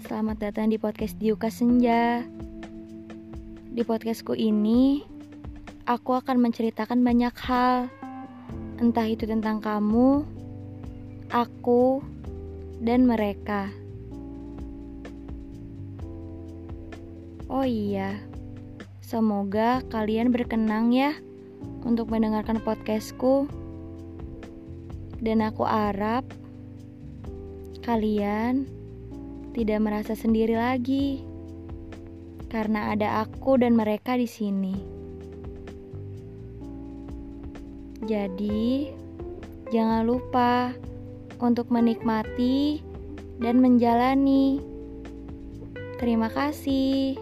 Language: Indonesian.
Selamat datang di podcast Diuka Senja. Di podcastku ini, aku akan menceritakan banyak hal. Entah itu tentang kamu, aku, dan mereka. Oh iya, semoga kalian berkenang ya untuk mendengarkan podcastku. Dan aku harap kalian tidak merasa sendiri lagi karena ada aku dan mereka di sini. Jadi, jangan lupa untuk menikmati dan menjalani. Terima kasih.